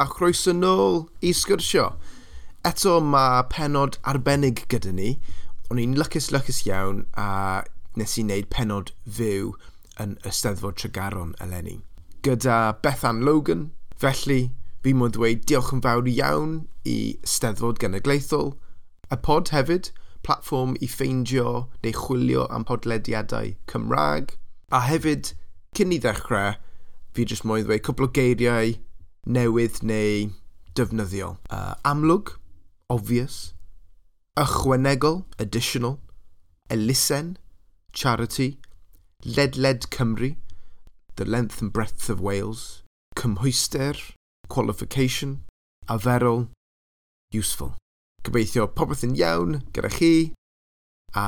a chroeso nôl i sgyrsio. Eto mae penod arbennig gyda ni. O'n i'n lycus lycus iawn a nes i wneud penod fyw yn Ysteddfod Tregaron eleni. Gyda Bethan Logan, felly fi mwyn dweud diolch yn fawr iawn i Steddfod Genedlaethol, y pod hefyd, platform i ffeindio neu chwilio am podlediadau Cymraeg, a hefyd, cyn i ddechrau, fi jyst modd dweud cwbl o geiriau newydd neu defnyddiol. Uh, amlwg, obvious, ychwanegol, additional, elusen, charity, ledled Cymru, the length and breadth of Wales, cymhwyster, qualification, aferol, useful. Gobeithio popeth yn iawn gyda chi a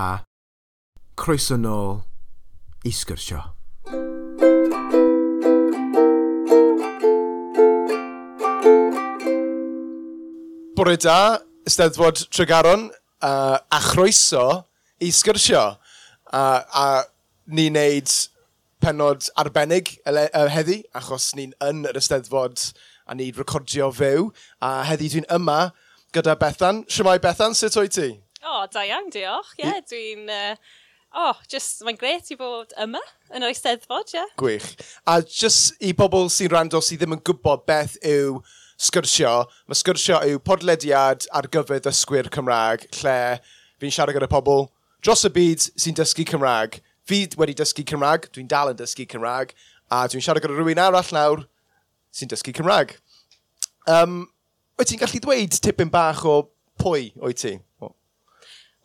croeso nôl i sgyrsio. bore da, Ysteddfod Tregaron, uh, a chroeso i sgyrsio. Uh, a ni'n neud penod arbennig uh, heddi, achos ni'n yn yr Ysteddfod a ni'n recordio fyw. A heddi dwi'n yma gyda Bethan. Siamai Bethan, sut o'i ti? O, oh, da iawn, diolch. Ie, yeah, dwi'n... E, uh, oh, just, mae'n gret i fod yma yn yr Eisteddfod, ie. Yeah. Gwych. A just i bobl sy'n rando sydd ddim yn gwybod beth yw sgyrsio. Mae sgyrsio yw podlediad ar gyfer ddysgwyr Cymraeg, lle fi'n siarad gyda pobl dros y byd sy'n dysgu Cymraeg. Fi wedi dysgu Cymraeg, dwi'n dal yn dysgu Cymraeg, a dwi'n siarad gyda rhywun arall nawr sy'n dysgu Cymraeg. Um, wyt ti'n gallu dweud tipyn bach o pwy o'i ti?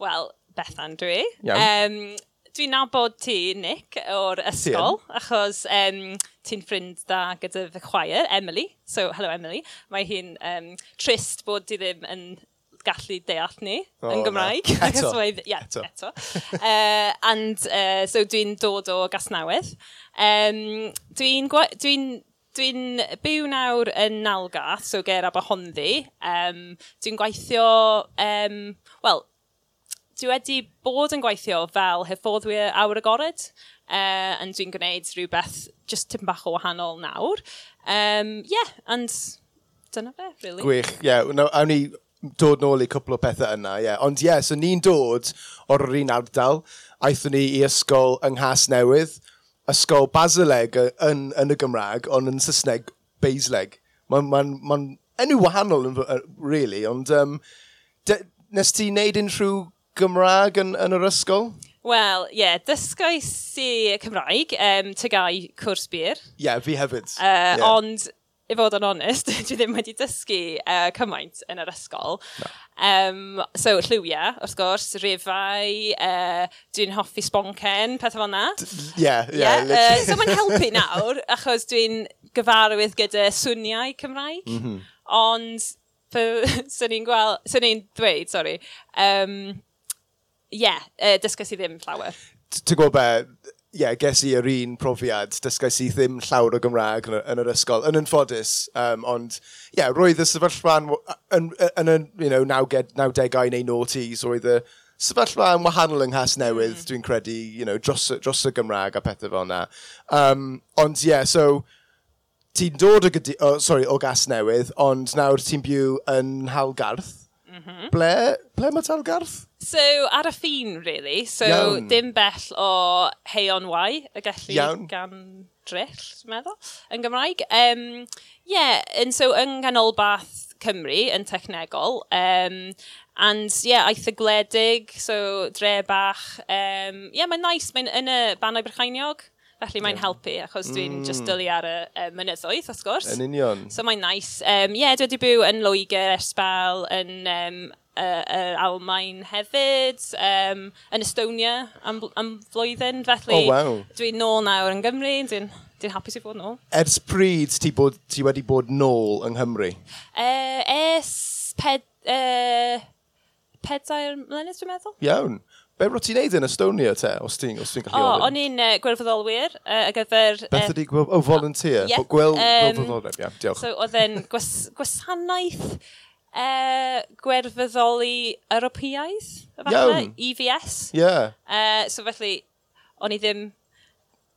Wel, Bethan dwi. Iawn. Um, Dwi'n nabod ti, Nick, o'r ysgol, achos um, ti'n ffrind da gyda fy chwaer, Emily. So, hello Emily. Mae hi'n um, trist bod ti ddim yn gallu deall ni oh, yn Gymraeg. No. Eto. Mae, yeah, eto. eto. uh, and uh, so dwi'n dod o Gasnawydd. Um, dwi'n dwi dwi'n byw nawr yn Nalgath, so ger Aberhonddu. Um, dwi'n gweithio, um, wel, dwi wedi bod yn gweithio fel hyffoddwyr awr agored, uh, and dwi'n gwneud rhywbeth just tipyn bach o wahanol nawr. Um, yeah, and dyna fe, really. Gwych, ie. Yeah. No, awn ni dod nôl i cwpl o pethau yna, ie. Yeah. Ond ie, yeah, so ni'n dod o'r un ardal, aethon ni i ysgol yng Nghas Newydd, ysgol Basileg yn, yn y Gymraeg, ond yn Saesneg Beisleg. Mae'n ma, ma, ma enw wahanol, really, ond um, nes ti wneud unrhyw Gymraeg yn, yn yr ysgol? Wel, ie, yeah, dysgais i Cymraeg, um, tygau cwrs bir. Ie, yeah, fi hefyd. Uh, yeah. Ond, i fod yn onest, dwi ddim wedi dysgu uh, cymaint yn yr ysgol. No. Um, so, lliwiau, wrth gwrs, rifau, uh, dwi'n hoffi sboncen, pethau fel na. Ie, ie. So, mae'n helpu nawr, achos dwi'n gyfarwydd gyda swniau Cymraeg. Mm -hmm. Ond, swn so i'n gweld, swn so i'n dweud, sori, um, ie, yeah, uh, dysgais i ddim llawer. Ti'n gwybod be, ie, yeah, ges i yr un profiad, dysgais i ddim llawer o Gymraeg yn, yn yr ysgol, yn ynffodus, um, ond ie, yeah, roedd y sefyllfa yn, yn, yn, yn you know, 90au neu noughties, roedd y sefyllfa yn wahanol yng Nghas Newydd, mm. dwi'n credu, you know, dros, dros y Gymraeg a pethau fel yna. Um, ond ie, yeah, so, ti'n dod o, gydi, oh, sorry, o Gas Newydd, ond nawr ti'n byw yn Halgarth, Mm -hmm. Ble, ble mae Talgarth? So, ar y ffin, really. So, Iawn. dim bell o Heion Wai, y gallu Iawn. gan drill, dwi'n meddwl, yn Gymraeg. Um, yeah, and so yng Ganolbath Cymru yn technegol. Um, and yeah, eitha gledig, so dre bach. Um, yeah, mae'n nice, mae'n yn y Banau Brychainiog. Felly mae'n yeah. helpu, achos dwi'n mm. just dylu ar y um, mynyddoedd, wrth gwrs. Yn union. So mae'n nice. Um, yeah, dwi wedi byw yn Loegr, Esbal, yn um, uh, uh, Almain hefyd, um, yn Estonia am, am flwyddyn. Felly oh, wow. dwi'n nôl nawr yn Gymru, dwi'n dwi'n hapus i fod nôl. Ers pryd ti, bod, ti wedi bod nôl yng Nghymru? Uh, es ped, uh, pedair mlynedd, dwi'n meddwl. Iawn. Be rwyt ti'n neud yn Estonia te, os ti'n ti gallu ofyn? O, o'n i'n uh, gwerfoddolwyr uh, ar gyfer... Beth ydi, o, oh, volunteer, yeah, gwel, um, gwerfoddolwyr, ia, diolch. So, oedd e'n gwas, gwasanaeth uh, gwerfoddoli Europeaidd, Iawn. EVS. Ie. Yeah. Uh, so felly, o'n i ddim...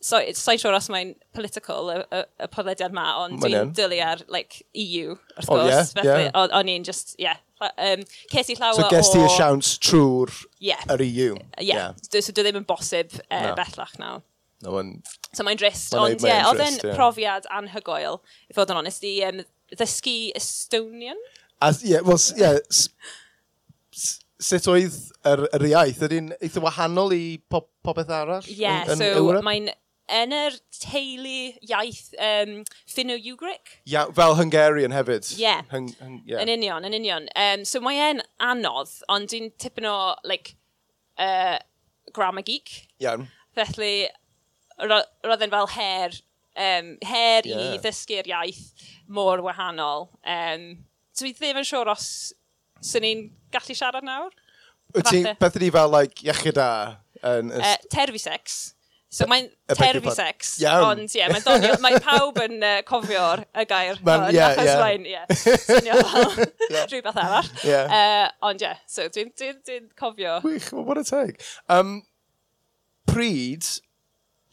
So, Sa'i siŵr os mae'n political, y, y, y podlediad ma, ond dwi'n dylu ar like, EU, wrth gwrs. Oh, yeah, felly, yeah. o'n i'n just, yeah, um, ces i llawer so, o... So ges ti y siawns trwy'r yeah. yr EU? Yeah. yeah. So, so dwi ddim yn bosib e, uh, no. bellach nawr. No one... So mae'n drist, ond ie, oedd yn profiad anhygoel, i fod yn onest, i um, ddysgu Estonian. As, yeah, well, yeah, sut oedd yr, yr iaith? Ydy'n eitha wahanol i popeth arall? Ie, yeah, so mae'n yn yr teulu iaith um, Finno-Ugric. Ia, fel Hungarian hefyd. Ie. Yeah. Hung, hung, yeah. Yn union, yn union. Um, so mae e'n anodd, ond dwi'n tipyn o, like, uh, grammar geek. Iawn. Felly, roedd e'n fel her, um, her yeah. i ddysgu'r iaith mor wahanol. Um, dwi ddim yn siŵr os sy'n ni'n gallu siarad nawr. Wyt ti, beth ydi fel, like, iechyd a... Yn, uh, terfi sex. So mae'n terfi sex, ond ie, yeah, doniol. mae pawb yn uh, cofio'r y gair hwn, yeah, achos yeah. mae'n, ie, yeah, swnio rhywbeth arall. Yeah. Uh, ond ie, yeah, so dwi'n dwi, dwi cofio. Wych, well, what a teg. Um, pryd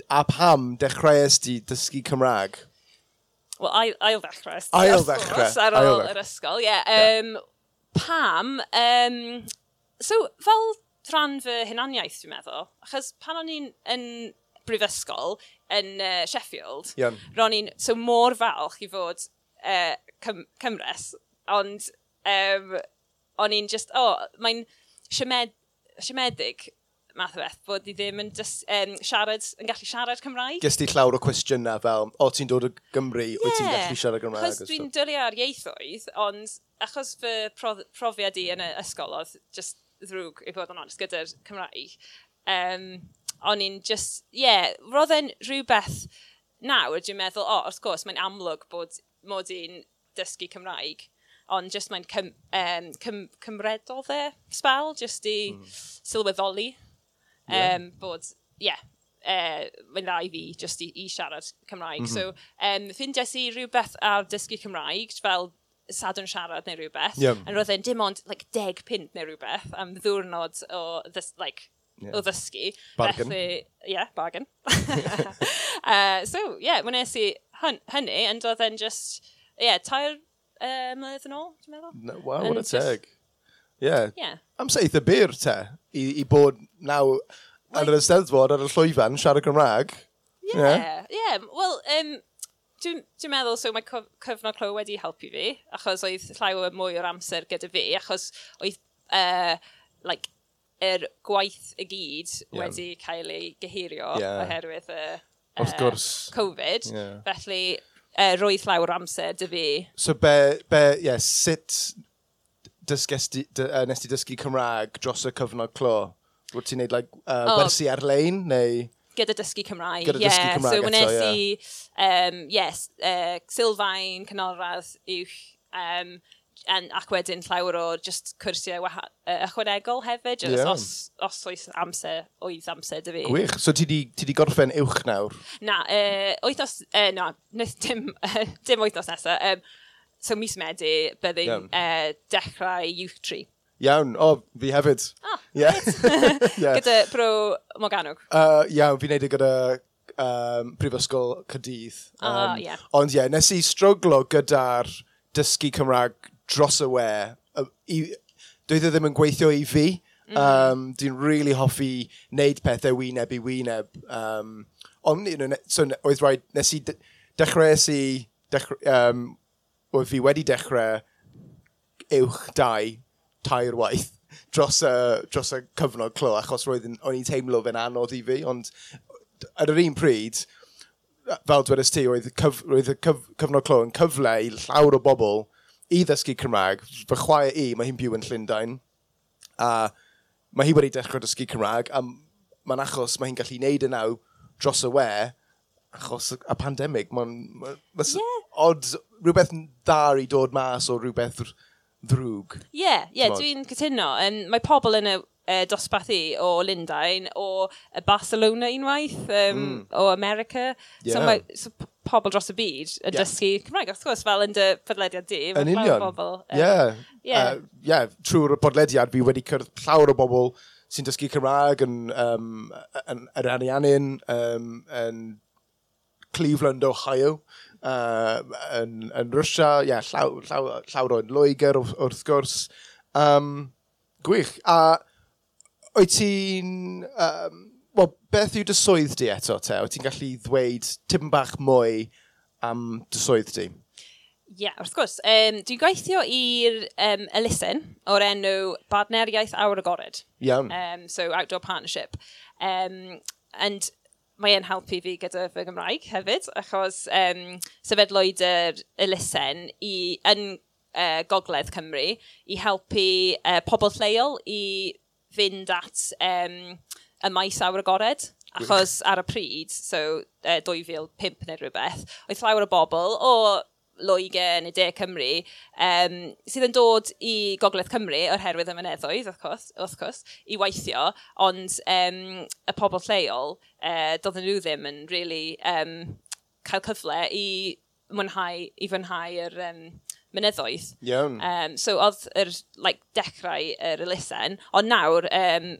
a pam dechreuais di dysgu Cymraeg? Wel, ail ddechrau. Ail ddechrau. Ar ôl yr ysgol, ie. Um, pam, um, so fel rhan fy hunaniaeth, dwi'n meddwl, achos pan o'n i'n brifysgol yn uh, Sheffield, yeah. ro'n i'n so mor falch i fod uh, cym Cymres, ond um, o'n i'n just, o, oh, mae'n siamed, siamedig math o beth, bod i ddim yn just, um, siarad, yn gallu siarad Cymraeg. Gys ti llawer o cwestiynau fel, o ti'n dod o Gymru, yeah. wyt ti'n gallu siarad Cymraeg? Achos dwi'n dylu ar ieithoedd, ond achos fy prof profiad i yn y ysgol oedd just ddrwg i fod yn onest gyda'r Cymraeg, um, o'n i'n just, ie, yeah, roedd e'n rhywbeth nawr, dwi'n meddwl, o, oh, wrth gwrs, mae'n amlwg bod mod i'n dysgu Cymraeg, ond just mae'n cym, um, cym, cymredol dde, sbel, just i mm. sylweddoli yeah. um, bod, ie, yeah, uh, mae'n dda i fi just i, i siarad Cymraeg. Mm -hmm. So, um, ffindes i rhywbeth ar dysgu Cymraeg, fel sadwn siarad neu rhywbeth, yep. And roedd e'n dim ond like, deg pint neu rhywbeth am ddiwrnod o this, like, yeah. o ddysgu. Bargain. Felly, ie, yeah, bargain. uh, so, ie, yeah, mwyn i hyn, hynny, and oedd e'n just, ie, yeah, tair uh, mlynedd yn ôl, dwi'n meddwl. No, wow, and what a teg. Ie. Yeah. yeah. Amser eitha byr te, i, i bod naw yn yr ysteddfod ar y llwyfan siarad Cymraeg. Ie, yeah. ie. Yeah. Wel, um, dwi'n dwi meddwl, so mae cyf cyfnod clo wedi helpu fi, achos oedd llai o mwy o'r amser gyda fi, achos oedd uh, like, yr gwaith y gyd yeah. wedi cael ei gyhirio yeah. oherwydd y uh, gwrs. Covid. Yeah. Felly, uh, roedd llawer amser dy fi. So, be, be yeah, sut dysgesti, dy, uh, nes ti dysgu Cymraeg dros y cyfnod clo? Wyt ti'n neud like, uh, oh. wersi ar-lein neu...? Gyda dysgu Cymraeg, Gyda yeah. dysgu Cymraeg so, eto, nes i, um, yes, uh, Sylfaen, Canolradd, uwch, um, en, ac wedyn llawer o just cwrsiau ychwanegol hefyd, just yeah. os, os oes amser, oedd amser dy fi. Gwych, so ti di, ti di gorffen uwch nawr? Na, uh, oethnos, uh, na, nes, dim, dim oethnos nesaf. Um, so mis Medi, byddai'n uh, dechrau Youth Tree. Iawn, o, oh, fi hefyd. Ah, yeah. yeah. gyda bro Morganog? Uh, iawn, fi'n neud e gyda um, Prifysgol Cydydd. Um, ah, yeah. Ond ie, yeah, nes i stroglo gyda'r dysgu Cymraeg dros y we. I, doedd e ddim yn gweithio i fi. Mm. Um, Dwi'n really hoffi wneud pethau wyneb i wyneb. Um, ond you know, ne, so, oedd rhaid, nes i de, dechrau si, dechrau, um, oedd fi wedi dechrau uwch dau, tair waith dros y, dros y cyfnod clo, achos roedd yn, o'n i'n teimlo fe'n anodd i fi, ond ar yr un pryd, fel dwedais ti, oedd, cyf, roedd y cyf, cyfnod clo yn cyfle i llawer o bobl i ddysgu Cymraeg, fy chwaer i, mae hi'n byw yn Llundain, a mae hi wedi dechrau dysgu Cymraeg, a mae'n achos mae hi'n gallu neud yn naw dros y we, achos y pandemig, mae'n ma, ma yeah. odd rhywbeth dar i dod mas o rhywbeth ddrwg. Ie, yeah, yeah, dwi'n cytuno. Um, mae pobl yn y uh, dosbarth i o Lundain, o Barcelona unwaith, um, mm. o America. Yeah. So, mae, so pobl dros y byd yn yeah. dysgu Cymraeg, wrth gwrs, fel yn dy podlediad di. Yn union. Bobl, um, yeah. Yeah. Uh, yeah. Trwy'r podlediad, fi wedi cyrraedd llawer o bobl sy'n dysgu Cymraeg yn, um, yn, yn Ariannin, um, yn Cleveland, Ohio, uh, yn, yn Russia, yeah, llaw, llaw, llawer o'n Loegr wrth gwrs. Um, gwych. A oed ti'n... Um, well, beth yw dy swydd di eto te? Wyt ti'n gallu ddweud tim bach mwy am dy swydd di? Ie, yeah, wrth gwrs. Um, dwi'n gweithio i'r um, elusen o'r enw Badneriaeth Awr Agored. Iawn. Um, so, Outdoor Partnership. Um, and mae e'n helpu fi gyda fy Gymraeg hefyd, achos um, sefydlwyd yr elusen i, yn uh, Gogledd Cymru i helpu uh, pobl lleol i fynd at um, y maes awr agored achos ar y pryd, so e, uh, 2005 neu rhywbeth, oedd llawer o bobl o Loegr neu De Cymru um, sydd yn dod i Gogledd Cymru oherwydd y myneddoedd, wrth gwrs, wrth gwrs i weithio, ond um, y pobl lleol, uh, doedden nhw ddim yn really um, cael cyfle i mwynhau, i fwynhau yr um, mynyddoedd. Iawn. Um, so oedd yr like, dechrau yr elusen, ond nawr um,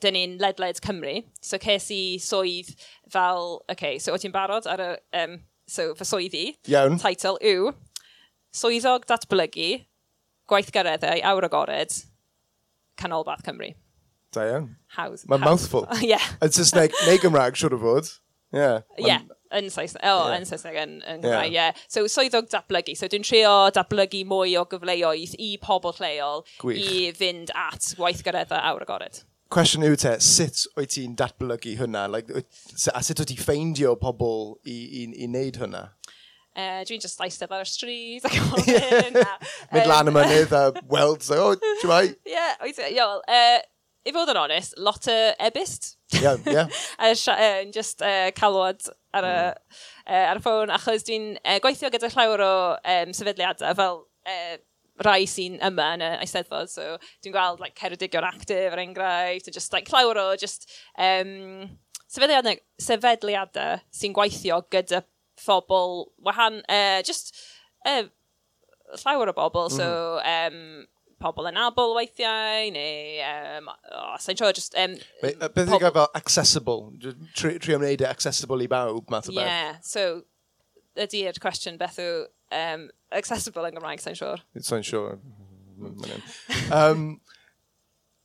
dyn ni'n ledled Cymru. So ces i swydd fel, okay, so o ti'n barod ar y, um, so fy swyddi. Iawn. Title yw, swyddog datblygu, gweithgareddau, awr agored, Canolbarth Cymru. Da iawn. Hawdd. Mae'n mouthful. yeah. Yn Saesneg, neu Gymraeg, siwr o fod. Yeah. Yeah. Yn Saesneg, oh, yeah. yn Saesneg yn, yn Gymraeg, yeah. yeah. So, swyddog datblygu. So, dwi'n trio datblygu mwy o gyfleoedd i pobl lleol Gwych. i fynd at gweithgareddau awr agored cwestiwn yw te, sut wyt ti'n datblygu hwnna? Like, a sut wyt ti'n ffeindio pobl i, i, i wneud hwnna? Uh, dwi'n just eistedd ar y stryd ac o'n hyn. Mynd lan y mynydd a weld, so, o, ti'n mai? Ie, oes, iol. E, I fod yn honest, lot o ebyst. Ie, ie. Just uh, e, calwad ar y, mm. uh, ar y ffôn, achos dwi'n uh, gweithio gyda llawer o um, sefydliadau fel uh, rai sy'n yma yn y eisteddfod, so dwi'n gweld like, ceredigion actif er enghraifft, a just like, llawer o just, um, sefydliadau, sefydliadau sy'n gweithio gyda phobl wahan, uh, just uh, llawer o bobl, mm. so um, pobl yn abol weithiau, neu, um, oh, sa'n siŵr, just... Um, Wait, uh, Beth yw'n gael fel accessible? Trio wneud e accessible i bawb, math o beth. Yeah, so ydy'r cwestiwn beth yw um, accessible yn Gymraeg, sa'n siŵr. Sa'n siŵr. um,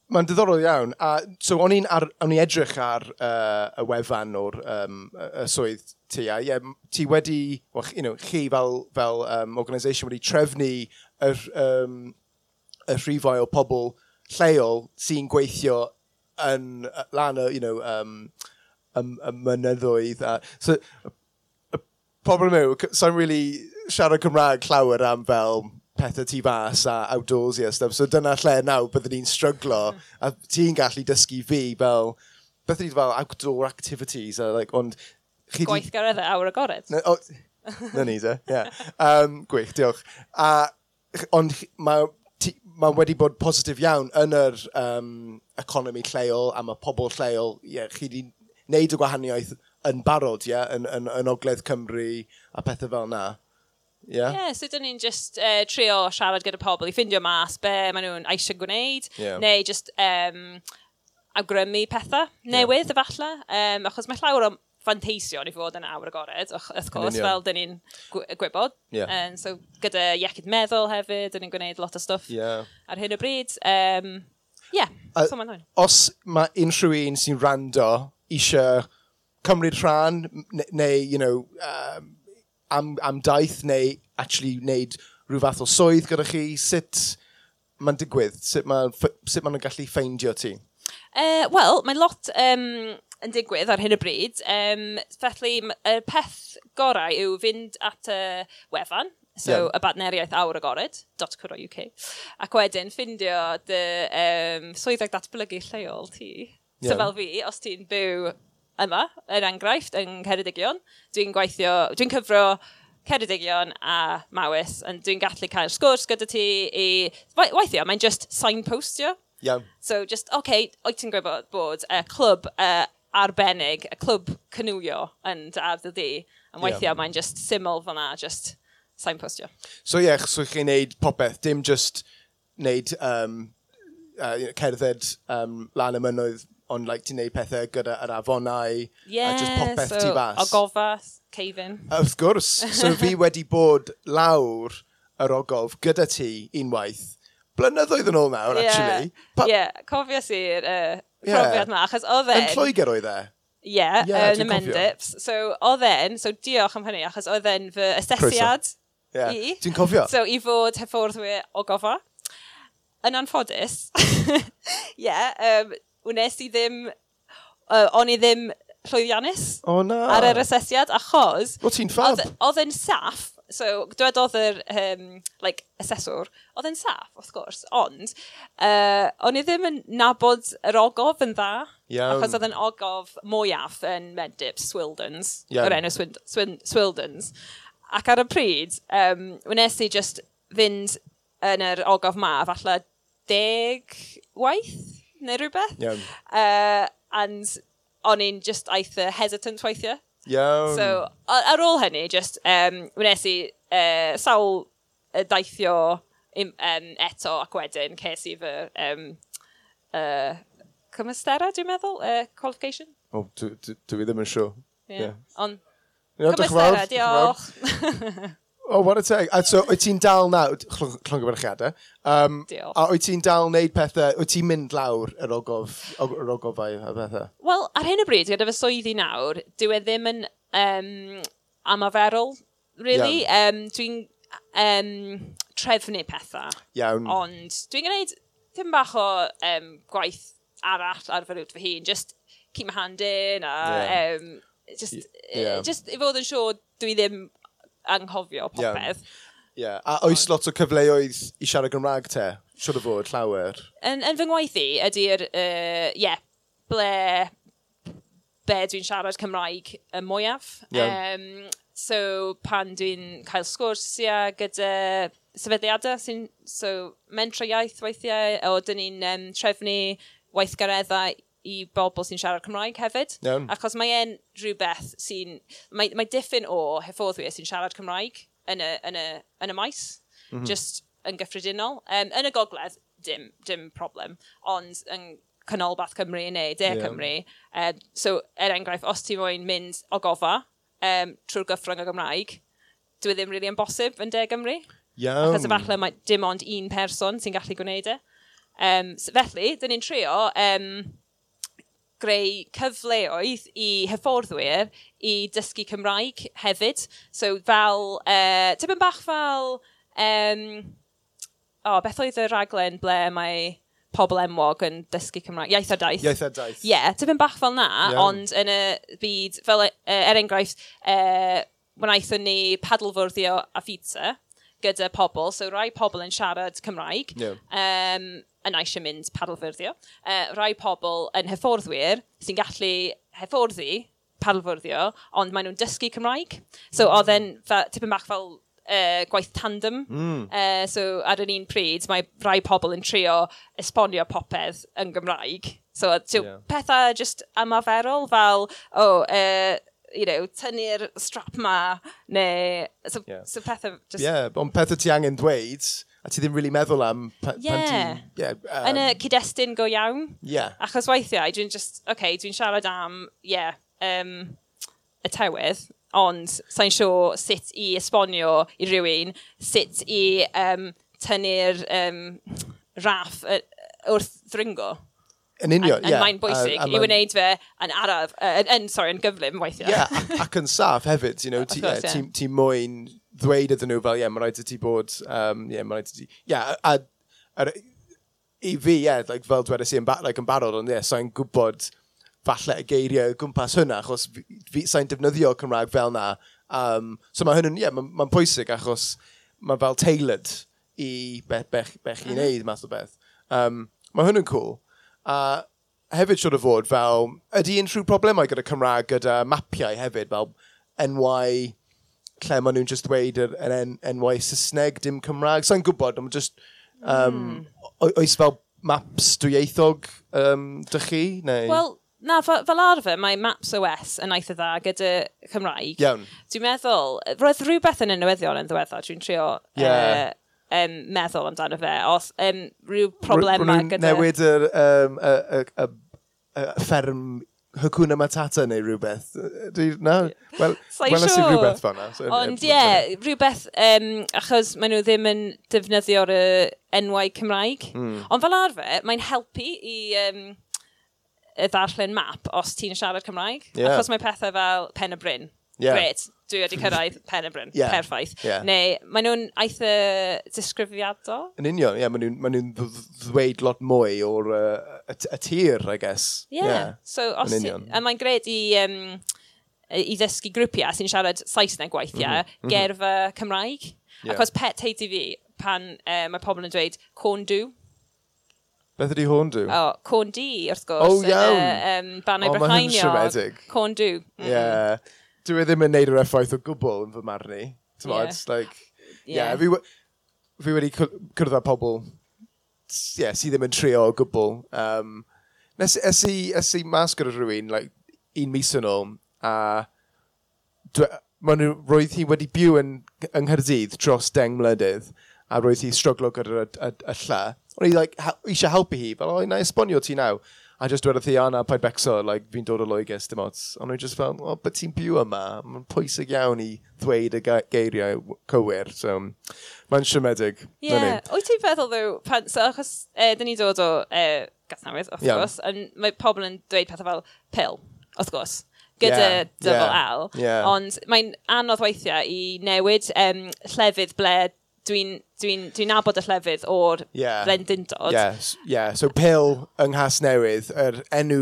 Mae'n diddorol iawn. A, so, o'n i'n on i edrych ar uh, y wefan o'r um, y swydd ti. A, yeah, ti wedi, well, you know, chi fel, fel um, organisation wedi trefnu yr, um, y rhifau o pobl lleol sy'n gweithio yn lan y, you know, um, y, y mynyddoedd. A, so, problem yw, sa'n really siarad Cymraeg llawer am fel pethau tu fas a outdoorsy a stuff. So dyna lle nawr byddwn ni'n stryglo a ti'n gallu dysgu fi fel beth ydy fel outdoor activities a like, ond... chi Gwaith gyrraedd awr agored. Na, o, na ni, te, yeah. Um, gwych, diolch. A, ond mae ma wedi bod positif iawn yn yr um, economi lleol a mae pobl lleol, ie, yeah, chi wedi wneud y gwahaniaeth yn barod, ie, yeah? yn, yn, yn Ogledd Cymru a pethau fel na. Ie, yeah. yeah, so dyn ni'n just uh, e, trio siarad gyda pobl i ffindio mas be maen nhw'n eisiau gwneud, yeah. neu just um, awgrymu pethau newydd, yeah. efallai, um, achos mae llawer o fanteision i fod yn awr agored, wrth gwrs, fel dyn ni'n gwybod. Yeah. Um, so gyda iechyd meddwl hefyd, dyn ni'n gwneud lot o stwff yeah. ar hyn o bryd. Um, yeah, uh, so mae'n Os mae unrhyw un sy'n rando eisiau cymryd rhan neu, you know, um, am, am daith neu actually wneud rhyw fath o swydd gyda chi? Sut mae'n digwydd? Sut mae'n sut ma gallu ffeindio ti? Uh, Wel, mae lot um, yn digwydd ar hyn o bryd. Um, felly, y peth gorau yw fynd at y wefan, so yeah. y badneriaeth awr agored, .co.uk, ac wedyn ffindio dy um, swyddog datblygu lleol ti. Yeah. So fel fi, os ti'n byw yma, yn enghraifft, yng Ngheredigion. Dwi'n gweithio, dwi'n cyfro Ceredigion a Mawys, ond dwi'n gallu cael sgwrs gyda ti i... Weithio, mae'n just signpostio. Iawn. So, just, oce, okay, oed ti'n gwybod bod y clwb uh, arbennig, y clwb cynwio yn dy ardd y di, yn weithio yeah. mae'n just syml fyna, just signpostio. So, ie, yeah, so chi'n neud popeth, dim just neud um, uh, cerdded um, lan y mynydd ond like, ti'n neud pethau gyda yr afonau yeah, a just popeth so, ti fas. Ogofa, Cefin. Wrth gwrs, so fi wedi bod lawr yr ogof gyda ti unwaith. Blynyddoedd yn ôl nawr, yeah, actually. Pa... Yeah, cofio si'r uh, profiad ma, achos oedd e... Yn Lloegr oedd e? Ie, yeah, yeah, yn uh, y Mendips. So, oedd e'n, so diolch am hynny, achos oedd e'n fy asesiad yeah. i. Ti'n cofio? So, i fod hyfforddwyr o gofa. Yn anffodus, ie, yeah, um, wnes i ddim, uh, o'n i ddim llwyddiannus oh, na. ar yr asesiad, achos... O, ti'n ffab? Oedd e, yn saff, so dwed yr um, like, asesor, oedd yn saff, wrth gwrs, ond uh, o'n i ddim yn nabod yr ogof yn dda, Iawn. achos oedd yn ogof mwyaf yn Medip, Swildens, Iawn. o'r enw Swind, Swind, Swildens. Ac ar y pryd, um, wnes i just fynd yn yr ogof ma, falle deg waith, neu rhywbeth. Iawn. Uh, and o'n i'n just eitha hesitant weithiau. Iawn. So, ar ôl hynny, just, um, wnes i uh, sawl daithio im, um, eto ac wedyn ces i fy um, uh, cymystera, dwi'n meddwl, uh, qualification. O, oh, dwi ddim yn siŵr. Sure. Yeah. Yeah. Ond, yeah, cymystera, diolch. Oh, what a teg. A so, wyt ti'n dal nawr, llongyfarchiadau, um, Diolch. a wyt ti'n dal wneud pethau, wyt ti'n mynd lawr yr ogof, yr ogofau a pethau? Wel, ar hyn o bryd, gyda fy swyddi nawr, dyw e ddim yn um, amaferol, really. Yeah. Um, dwi'n um, trefnu pethau. Iawn. Ond dwi'n gwneud ddim bach o um, gwaith arall ar fy rwyd fy hun, just keep my hand in a... Yeah. Um, just, yeah. just i fod yn siŵr dwi ddim anghofio popeth. Ie, yeah. a oes lot o cyfleoedd i siarad Gymraeg te? Siwr o fod, llawer. Yn, yn fy ngwaith i, ydy'r, uh, yeah, ble, be dwi'n siarad Cymraeg y mwyaf. Yeah. Um, so, pan dwi'n cael sgwrsiau gyda sefydliadau sy'n... So, mentra iaith weithiau, o, dyn ni'n um, trefnu weithgareddau i bobl sy'n siarad Cymraeg hefyd. Iawn. Achos mae e'n rhywbeth sy'n... Mae, mae diffyn o hyfforddwyr sy'n siarad Cymraeg yn y, yn y, yn y maes, mm -hmm. just yn gyffredinol. Um, yn y gogledd, dim, dim problem, ond yn canolbath Cymru neu De yeah. Cymru. Um, so, er enghraifft, os ti moyn mynd o gofa um, trwy'r gyffrwng y Gymraeg, dwi e ddim really yn bosib yn De Gymru. Iawn. Achos efallai mae dim ond un person sy'n gallu gwneud e. Um, so felly, dyn ni'n trio um, greu cyfleoedd i hyfforddwyr i dysgu Cymraeg hefyd. So fel, uh, tipyn bach fel, um, oh, beth oedd y raglen ble mae pobl enwog yn dysgu Cymraeg, iaith a daith. Iaith a daith. Ie, yeah, tipyn bach fel na, yeah. ond yn y byd, fel uh, er enghraifft, uh, wnaethon ni padlfwrddio a ffitsa gyda pobl, so rai pobl yn siarad Cymraeg. Yeah. Um, yn eisiau mynd padlfyrddio. Uh, rai pobl yn hyfforddwyr sy'n gallu hyfforddi padlfyrddio, ond maen nhw'n dysgu Cymraeg. So hmm. oedd e'n tipyn bach fel uh, gwaith tandem. Mm. Uh, so ar yr un pryd, mae rai pobl yn trio esbonio popeth yn Gymraeg. So, so yeah. pethau just ymaferol fel, oh, uh, you know, tynnu'r strap ma, neu, so, yeah. so pethau just... Yeah, ond pethau ti angen dweud, a ti ddim really meddwl am pan, yeah. pan ti... Yeah, um, yn y um, cyd-destun go iawn. Yeah. Achos weithiau, dwi'n just, oce, okay, dwi'n siarad am, yeah, um, y tewydd, ond sa'n siŵr sut i esbonio i rywun, sut i um, tynnu'r um, raff wrth ddringo. Yn union, ie. Yeah. Mae'n bwysig i wneud fe yn araf, yn, sorry, yn gyflym weithiau. Ie, yeah, ac yn saff hefyd, you know, ti, yeah, ti, ti moyn ddweud iddyn nhw fel, ie, yeah, mae rhaid i ti bod, um, yeah, mae rhaid i ti... Ie, yeah, a, a, a, i fi, ie, yeah, like, fel dweud i yn, ba, like, yn barod, ond ie, yeah, sa'n gwybod falle y geiriau o gwmpas hynna, achos sa'n defnyddio Cymraeg fel na. Um, so mae hynny'n, ie, yeah, mae'n ma pwysig achos mae fel tailored i beth bech, bech i mhm. wneud math o beth. Um, mae hynny'n cool. A hefyd siwr o fod fel, ydy unrhyw problemau gyda Cymraeg gyda mapiau hefyd, fel enwau lle maen nhw'n just dweud yr er, en, enwau Saesneg, dim Cymraeg. Sa'n gwybod, ond just... Um, mm. Oes fel maps dwyieithog um, dych chi? Neu? Wel, na, fel, fel arfer, mae Maps OS yn eitha dda gyda Cymraeg. Iawn. Dwi'n meddwl, roedd rhywbeth yn y newyddion yn ddiweddar, dwi'n trio yeah. uh, um, meddwl amdano fe, os um, rhyw problemau gyda... Newid yr um, y, y, y, y fferm Hakuna Matata neu rhywbeth. Dwi, na, wel, wel nes i rhywbeth fan'na. so Ond ie, yeah, rhywbeth, um, achos maen nhw ddim yn defnyddio'r uh, enwau Cymraeg. Mm. Ond fel arfer, mae'n helpu i um, y ddarllen map os ti'n siarad Cymraeg. Yeah. Achos mae pethau fel pen y bryn yeah. great, dwi wedi cyrraedd pen y bryn, yeah. perffaith. Yeah. Neu, maen nhw'n eitha disgrifiadol? Yn union, ie, yeah, maen nhw'n ma nhw ddweud lot mwy o'r uh, y tir, I guess. Ie, yeah. yeah. so os... ti, A mae'n gred i... Um, i ddysgu grwpiau sy'n siarad Saesneg weithiau, mm -hmm. gerfa Cymraeg. Yeah. Ac os pet heiti fi pan uh, mae pobl yn dweud corn dew, Beth ydy hwn dw? O, oh, corn di, wrth gwrs. O, oh, iawn. Uh, um, Banau oh, Brychainio. O, mae'n siomedig. Corn dw. Mm. Yeah dwi ddim yn neud yr effaith o gwbl yn fy marn i. Ti'n yeah. It's like, yeah. yeah fi, fi wedi cyrraedd pobl yeah, sydd ddim yn trio o gwbl. Um, nes, es i, es i mas gyda rhywun, like, un mis yn ôl, a maen nhw, roedd hi wedi byw yn, yng Nghyrdydd dros deng mlynedd, a roedd hi stryglo gyda'r y, y, y lla. O'n i like, ha, eisiau helpu hi, fel, o, na esbonio ti naw a just dweud wrth i Anna paid becso, like, fi'n dod o Loegr, dim ots. Ond nhw'n just fel, o, oh, beth ti'n byw yma? Mae'n pwysig iawn i ddweud y geiriau cywir. So, mae'n siomedig. Ie, yeah. wyt ti'n feddwl, ddew, pan, so, achos, e, dyn ni dod o e, Gasnewydd, wrth yeah. gwrs, yeah. mae pobl yn dweud pethau fel pil, wrth gwrs gyda yeah, double yeah, L, yeah. ond mae'n anodd weithiau i newid um, llefydd ble dwi'n Dwi'n dwi nabod y llefydd o'r yeah. rendindod. Yes, yeah. So Pil yng Nghas Newydd, yr er enw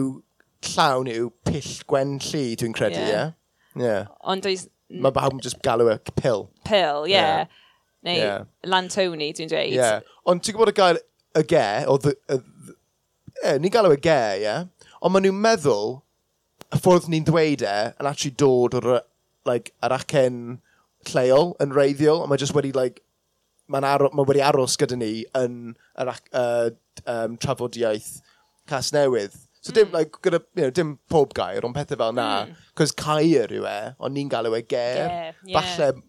llawn yw Pill Gwen llu, dwi'n credu, ie? Yeah. Yeah. yeah. Ond does... Mae bawb yn just galw e Pil. Pil, ie. Yeah. yeah. Neu yeah. Lantoni, dwi'n dweud. Ie. Yeah. Ond ti'n gwybod y gael y ge, o the, y, the, yeah, ni'n galw y ge, ie? Yeah? Ond maen nhw'n meddwl y ffordd ni'n ddweud e yn actually dod o'r like, ar acen lleol yn reiddiol, a mae jyst wedi like, mae'n aro, ma wedi aros gyda ni yn yr uh, um, trafodiaeth cas newydd. So dim, mm. like, gyda, you know, dim pob gair, ond pethau fel na. Mm. Cos cair yw e, ond ni'n galw e ger. ger yeah. Falle,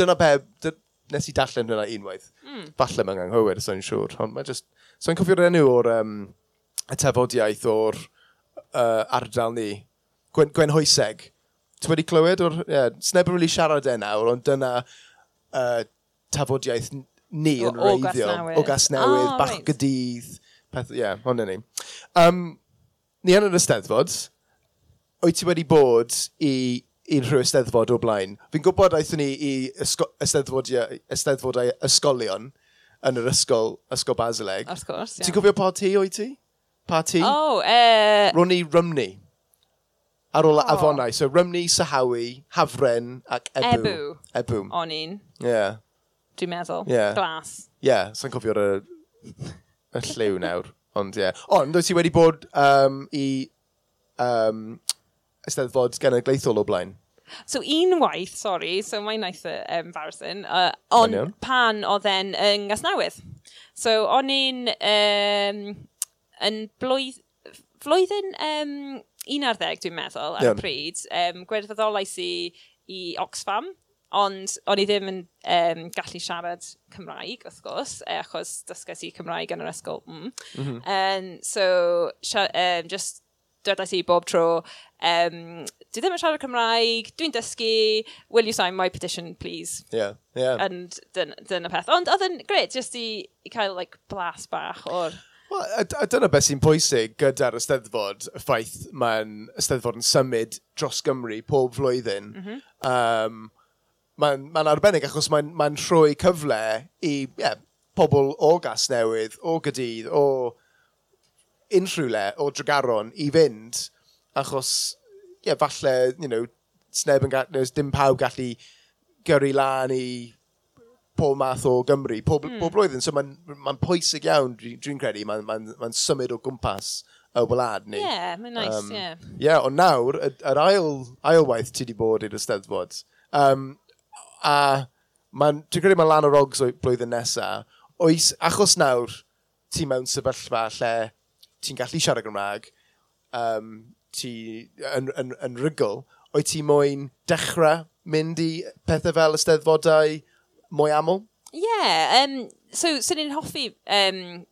dyna be, dy, nes i dallen hynna unwaith. Mm. Falle mae'n anghywir, so'n siŵr. Ond mae'n just... So'n cofio'r enw o'r um, y tafodiaeth o'r uh, ardal ni. Gwen, Gwen Hoeseg. Ti wedi clywed o'r... Yeah, sneb yn really siarad e nawr, ond dyna uh, tafodiaeth ni yn reiddio. O Gasnewydd, oh, ah, Bachgadydd, peth, ie, yeah, honna ni. Um, ni yn yr Ysteddfod, wyt ti wedi bod i unrhyw ysteddfod o blaen. Fi'n gwybod aethon ni i ysteddfodau ysteddfod ysgolion yn yr ysgol, ysgol Basileg. Of course, yeah. Ti'n cofio pa ti o'i ti? Pa ti? Oh, uh... E- Ro'n i Rymni. Ar ôl oh. afonau. So Rymni, Sahawi, Hafren ac Ebw. Ebw. Ebw. O'n i'n. Yeah dwi'n meddwl. Yeah. Glas. Ie, yeah, sa'n cofio'r y, y lliw nawr. Ond ie. Yeah. Ond, oes ti wedi bod um, i um, Eisteddfod Genedlaethol o blaen? So unwaith, sorry, so mae'n naeth embarrassing, uh, on Manion. pan oedd e'n yng Nghasnewydd. So o'n i'n um, yn blwydd, flwyddyn um, 11, dwi'n meddwl, ar y Iawn. pryd, um, gwirfoddolais i i Oxfam, Ond o'n i ddim yn um, gallu siarad Cymraeg, wrth gwrs, e, achos dysgais i Cymraeg yn yr ysgol. Mm. Mm -hmm. um, so, um, just dwedais i bob tro, um, dwi ddim yn siarad Cymraeg, dwi'n dysgu, will you sign my petition, please? Yeah, yeah. And dyna dyna peth. Ond oedd yn gred, just i, i cael, like, blas bach o'r... Well, a, a dyna beth sy'n pwysig gyda'r ysteddfod, y ffaith mae'n ysteddfod yn symud dros Gymru pob flwyddyn. Mm -hmm. um, mae'n ma arbennig achos mae'n ma rhoi cyfle i yeah, pobl o gas newydd, o gydydd, o unrhyw le, o dragaron i fynd achos yeah, falle, you know, sneb yn gallu, dim pawb gallu gyrru lan i pob math o Gymru, pob, mm. pob blwyddyn. So mae'n ma pwysig iawn, dwi'n dwi credu, mae'n ma, ma symud o gwmpas y wlad ni. Ie, yeah, mae'n nice, ie. Um, ie, yeah. yeah, ond nawr, yr ail, ail waith ti wedi bod i'r Eisteddfod, um, A mae'n, dwi'n credu mae lan o'r ogs blwyddyn nesaf. Oes, achos nawr, ti mewn sefyllfa lle ti'n gallu siarad Gymraeg, um, ti yn, yn, yn rygl, oes ti moyn dechrau mynd i pethau fel ysteddfodau mwy aml? Ie, yeah, um, so, so ni'n hoffi um,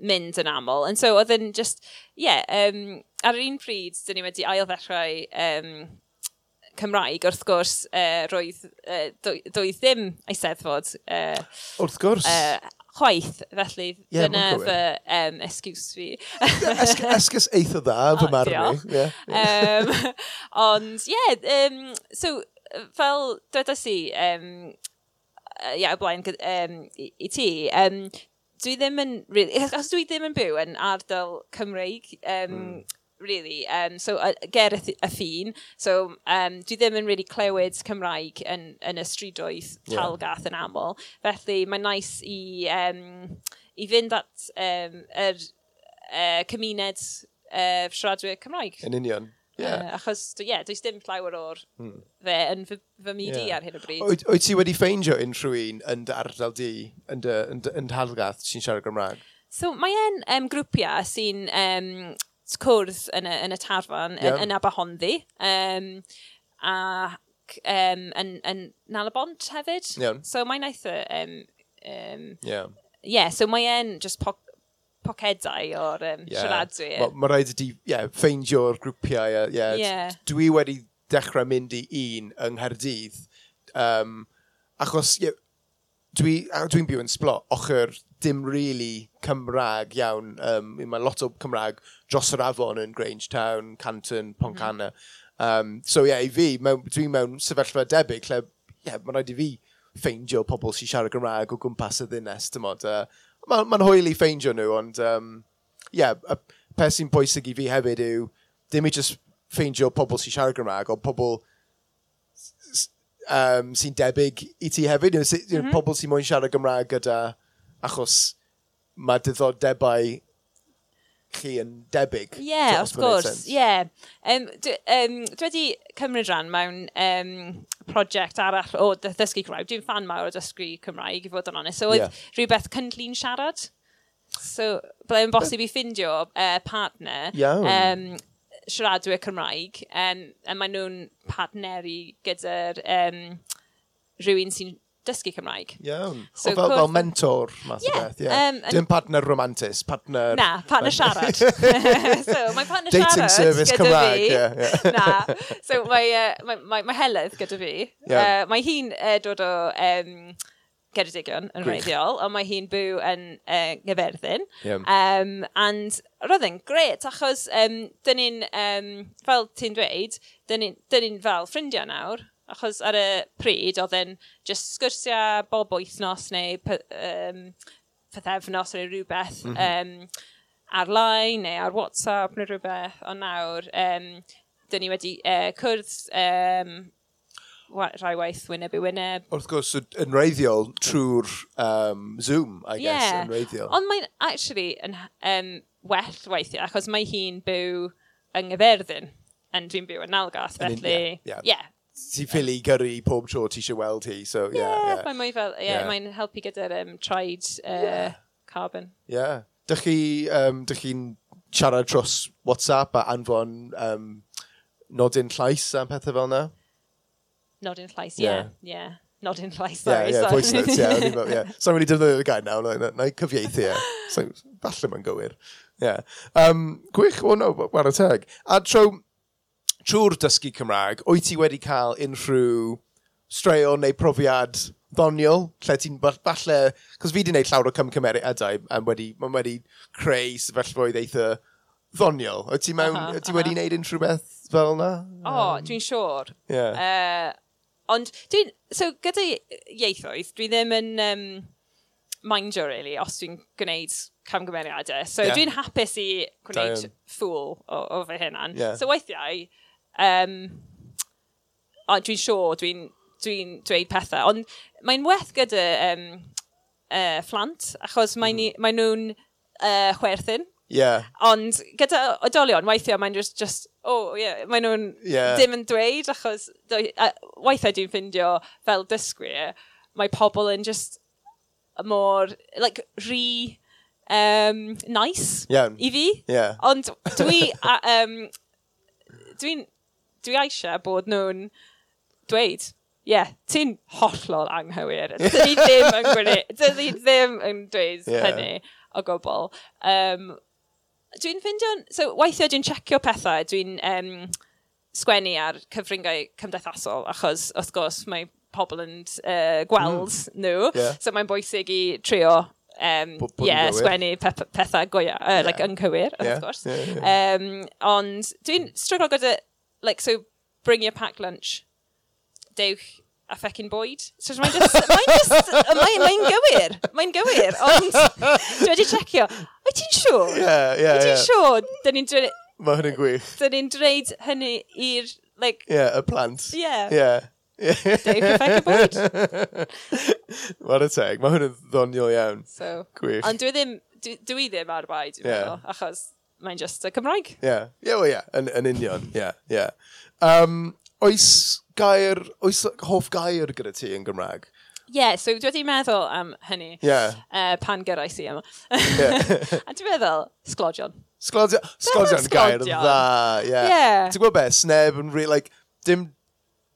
mynd yn aml, and so oedd yn just, ie, yeah, um, ar yr un pryd, dyn ni wedi ail ddechrau um, Cymraeg, wrth gwrs, uh, roedd, uh, doedd ddim eisteddfod. Uh, wrth gwrs. Uh, chwaith, felly yeah, dyna fy um, excuse fi. esgus eitha dda, fy oh, marw i. Yeah. um, ond, ie, yeah, um, so, fel dwedas i, um, ia, yeah, o blaen um, i, i ti, um, dwi ddim yn, really, os dwi ddim yn byw yn ardal Cymreig, um, mm really. Um, so, uh, ger y ffin. So, um, dwi ddim yn really clywed Cymraeg yn, yn y strydoedd Talgath yeah. yn aml. Felly, mae'n nice i, um, i fynd at um, yr uh, cymuned uh, siaradwyr Cymraeg. Yn union. Yeah. Uh, achos, ie, yeah, does dim llawer o'r hmm. fe yn fy, fy midi yeah. ar hyn o bryd. Wyt, wyt ti wedi ffeindio unrhyw un yn dy ardal di, yn dy, yn, yn dy Halgath, sy'n siarad Gymraeg? So, mae e'n um, grwpiau sy'n um, cwrdd yn y, yn y tarfan yeah. yn, yn Aberhonddi. Um, ac um, yn, yn Nalabont hefyd. Yeah. So mae'n naeth um, um, yeah. yeah, so mae e'n just po pocedau o'r um, yeah. siaradwyr. Mae ma rhaid i yeah, ffeindio'r grwpiau. Yeah, yeah. yeah. Dwi wedi dechrau mynd i un yng Nghaerdydd. Um, achos yeah, dwi'n dwi byw yn sblo, ochr dim really Cymraeg iawn. Um, mae lot o Cymraeg dros yr afon yn Grangetown, Canton, Poncana. Mm. Um, so ie, yeah, i fi, mewn, dwi'n mewn sefyllfa debyg lle yeah, mae'n rhaid i fi ffeindio pobl sy'n siarad Gymraeg o gwmpas y ddynes, dim ond. Uh, mae'n ma, hwyl i ffeindio nhw, ond um, yeah, y peth sy'n bwysig i fi hefyd yw dim i just ffeindio pobl sy'n siarad Gymraeg, ond pobl um, sy'n debyg i ti hefyd. You know, mm -hmm. Pobl sy'n moyn siarad Gymraeg gyda achos mae diddordebau chi yn debyg. Ie, yeah, wrth gwrs, ie. Yeah. Um, dwi um, wedi cymryd rhan mewn um, prosiect arall o ddysgu Cymraeg. Dwi'n fan mawr o dysgu Cymraeg, i fod yn onest. So, oedd yeah. rhywbeth cynllun siarad. So, byddai'n bosib i ffindio uh, partner Iawn. um, siaradwyr Cymraeg, um, a maen nhw'n partneri gyda'r um, rhywun sy'n dysgu Cymraeg. Iawn. So, o, fel, fel mentor, math yeah, o beth. Yeah. Um, Dim partner romantis, partner... Na, partner siarad. so, mae partner Dating siarad Dating service Cymraeg. Fi. Yeah, yeah. na. So, mae, uh, mae, mae, mae Heledd gyda fi. Yeah. Uh, mae hi'n uh, dod o... Um, Geredigion yn reiddiol, ond mae hi'n byw yn e, uh, Nghyferddin. Yeah. Um, and roedd yn gret, achos um, dyn ni'n, um, fel ti'n dweud, dyn ni'n ni fel ffrindiau nawr, Achos ar y pryd, oedd e'n just sgyrsiau bob wythnos neu um, pethefnos neu rhywbeth mm -hmm. um, ar-line neu ar WhatsApp neu rhywbeth. Ond nawr, um, dyn ni wedi uh, cwrdd um, rhai waith wyneb i wyneb. Wrth gwrs, yn reiddiol trwy'r um, Zoom, I guess, yeah. yn reiddiol. Ond mae'n actually yn um, well weithiau, achos mae hi'n byw yng Nghyferddin, yn dwi'n byw yn Algarth, felly, yeah. yeah. yeah ti ffili gyrru pob tro ti eisiau weld hi. So, yeah, yeah, yeah. Mae'n mwy fel, yeah, yeah. mae'n helpu gyda'r um, traed uh, yeah. carbon. Yeah. Dych chi, um, dych chi'n siarad dros WhatsApp a anfon um, nodyn llais am pethau fel yna? Nodyn llais, yeah. yeah. yeah. Nodyn llais, sorry. Yeah, yeah, voice notes, yeah. But, yeah. So, wedi defnyddio y gair nawr, na, na, na i cyfieithu, yeah. So, falle mae'n gywir. Yeah. Um, gwych, o oh, no, war y teg. A tro, trwy'r dysgu Cymraeg, wyt ti wedi cael unrhyw straeon neu profiad ddoniol, lle ti'n falle, cos fi wedi gwneud llawer o cymcymeriadau a wedi, mae'n wedi creu sefyllfoedd eitha ddoniol. Wyt ti, mewn, uh -huh, ti wedi gwneud unrhyw beth fel yna? O, oh, um, dwi'n siŵr. Yeah. Uh, ond, dwi'n, so gyda ieithoedd, dwi ddim yn um, mindio, really, os dwi'n gwneud camgymeriadau. So yeah. dwi'n hapus i gwneud ffwl o, o fy hunan. Yeah. So weithiau, Um, ond dwi'n siŵr, dwi'n dwi dweud pethau. Ond mae'n werth gyda um, uh, phlant, achos mae mm. mae nhw'n uh, chwerthin. Yeah. Ond gyda oedolion, weithiau mae'n just, just oh, yeah, mae nhw'n yeah. dim yn dweud, achos dwi, uh, weithiau dwi'n ffindio fel dysgwyr, mae pobl yn just mor, like, rhi um, nice yeah. i fi. Yeah. Ond dwi, a, um, dwi'n dwi eisiau bod nhw'n dweud, ie, yeah, ti'n hollol anghywir. Dydyn ni ddim yn gwneud, dydyn ni ddim yn dweud yeah. hynny o gwbl. Um, dwi'n ffindio, so weithio dwi'n checio pethau, dwi'n um, sgwennu ar cyfryngau cymdeithasol, achos wrth gwrs mae pobl yn uh, gweld mm. nhw, yeah. so mae'n bwysig i trio um, bo, P yeah, sgwennu pe pethau goia, uh, yeah. like, yn cywir, wrth yeah. gwrs. Yeah, yeah. Um, ond dwi'n stryglo gyda like, so bring your pack lunch. Dewch a ffecin bwyd. So mae'n just, mae'n just, mae'n mae gywir, mae'n gywir, ond dwi wedi checio, wyt ti'n siŵr? Ie, ie, ie. ti'n siŵr? Dyn ni'n dweud... Mae hynny'n gwych. Dyn ni'n dweud hynny i'r, like... Ie, yeah, y plant. Ie. Yeah. Yeah. Dave Rebecca bwyd. What a teg. Mae hwn yn ddoniol iawn. So, Gwych. Ond dwi ddim, dwi, dwi ddim ar bai, dwi'n yeah. meddwl, achos mae'n just y Cymraeg. Ie, yeah. ie, yeah, yeah. yn, yn union, ie, yeah, ie. Yeah. Um, oes gair, oes hoff gair gyda ti yn Gymraeg? Ie, yeah, so dwi wedi meddwl am hynny yeah. uh, e, pan gyrraes i yma. yeah. a dwi'n meddwl, sglodion. Sglodion, sglodion, gair dda, ie. Yeah. yeah. Ti'n gwybod be, sneb yn really, like, dim,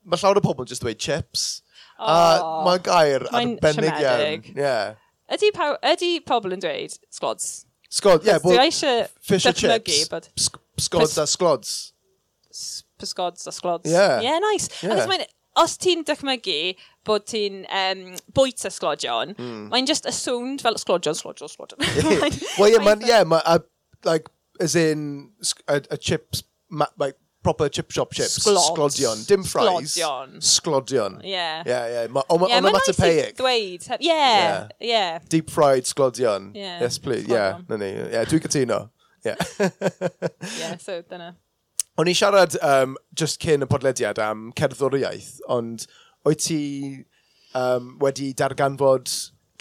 mae llawer o pobl just dweud chips. Oh, a mae gair mae'n arbennig iawn. Yeah. Ydy, ydy pobl yn dweud sglods? Sgod, ie. Dwi eisiau fish and chips. But... Sgods a sglods. Pysgods a sglods. Ie. Yeah. Ie, yeah, nice. Yeah. Mae'n, os ti'n dychmygu bod ti'n um, bwyt y sglodion, mm. mae'n just assumed fel sglodion, sglodion, sglodion. Wel, ie, mae'n, ie, like, as in, a, a chips, ma, like, proper chip shop chips. Sglod. Sglodion. Dim fries. Sglodion. Sglodion. Yeah. Yeah, yeah. Ma on, yeah, on onomatopoeic. Dweud. Ie. yeah. Yeah. Deep fried sglodion. Yeah. Yes, please. Sglodion. Yeah. Na ni. Yeah, dwi'n cytuno. Yeah. yeah, so dyna. O'n i siarad um, just cyn y podlediad am cerddoriaeth, ond wyt ti um, wedi darganfod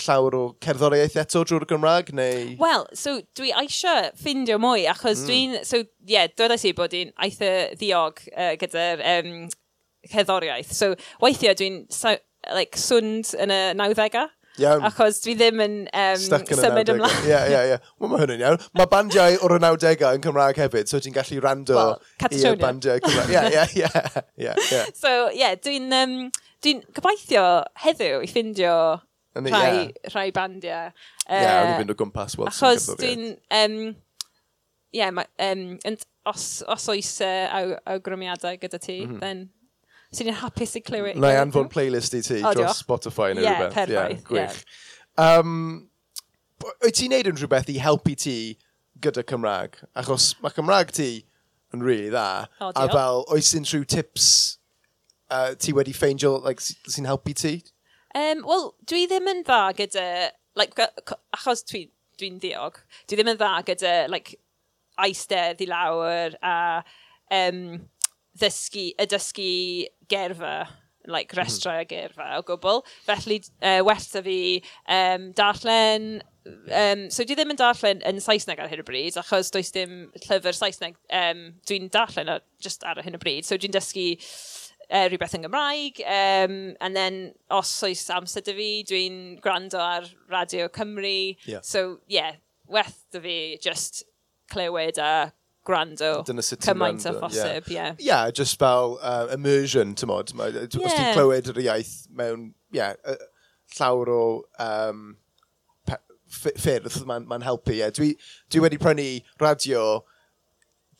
llawer o cerddoriaeth eto drwy'r Gymraeg, neu...? Wel, so dwi eisiau ffindio mwy, achos mm. dwi'n... So, ie, yeah, dweudais i bod i'n eitha ddiog uh, gyda'r um, cerddoriaeth. So, weithiau dwi'n like, swnd yn y nawddega. Iawn. Achos dwi ddim yn um, symud ymlaen. Ie, ie, ie. Wel, mae hynny'n iawn. Mae bandiau o'r 90au yn Cymraeg hefyd, so ti'n gallu rando well, i'r bandiau Cymraeg. Ie, ie, ie. So, ie, yeah, dwi'n... Um, dwi gobeithio heddiw i ffindio Rhai, yeah. rhai bandiau. Ie, yeah, uh, fynd o gwmpas Wilson. Achos dwi'n... Um, yeah, ma, um, os, os oes uh, aw, awgrymiadau gyda ti, mm -hmm. then sy'n so, hapus i clywed. Na i anfon playlist i ti oh, dros Spotify neu yeah, rhywbeth. Perffaith, yeah, gwych. Yeah. Um, wyt ti'n neud yn rhywbeth i helpu ti gyda Cymraeg? Achos mae Cymraeg ti yn rili really dda. Oh, a fel, oes unrhyw tips uh, ti wedi ffeindio like, sy'n helpu ti? Um, Wel, dwi ddim yn dda gyda, like, achos dwi'n dwi, ddiog, dwi ddim yn dda gyda like, aistedd i lawr a um, ddysgu, y dysgu gerfa like, mhm. restrau a gerfa o gwbl. Felly, uh, werth fi um, darllen... Um, so, dwi ddim yn darllen yn Saesneg ar hyn o bryd, achos does dim llyfr Saesneg um, dwi'n darllen ar, just ar hyn o bryd. So, dwi'n dysgu uh, rhywbeth yn Gymraeg, um, and then os oes amser dy fi, dwi'n gwrando ar Radio Cymru. Yeah. So, yeah, werth dy fi just clywed a gwrando Dyna sut cymaint o phosib, ie. Yeah. yeah. just fel uh, immersion, ti'n modd. Yeah. Os ti'n clywed yr iaith mewn, ie, yeah, uh, llawer o um, ffyrdd mae'n ma helpu, ie. Yeah. Dwi, dwi wedi prynu radio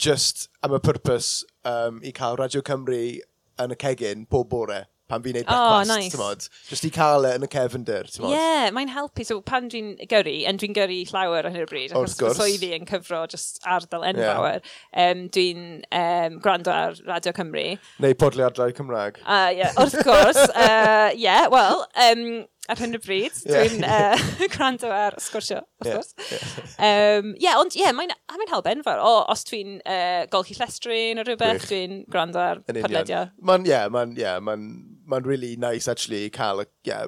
just am y pwrpas um, i cael Radio Cymru yn y cegin pob bore pan fi'n neud oh, breakfast, oh, nice. mod. Just i cael e yn y cefndir, ti'n mod. Ie, yeah, mae'n helpu. So pan dwi'n gyrru, yn dwi'n gyrru llawer yn hyn o bryd, achos gwrs. fy swyddi yn cyfro just ardal enfawr, yeah. um, dwi'n um, gwrando ar Radio Cymru. Neu podliadau Cymraeg. Uh, yeah, wrth gwrs, uh, yeah, well, um, ar hyn o bryd. Yeah. Dwi'n uh, gwrando ar sgwrsio, wrth gwrs. Ie, yeah. um, yeah, ond ie, yeah, mae'n mae help enfawr. O, os dwi'n uh, golchi llestrin o rhywbeth, dwi'n gwrando ar podlediau. Mae'n, ie, yeah, mae'n yeah, mae'n, mae'n really nice, actually, cael yeah,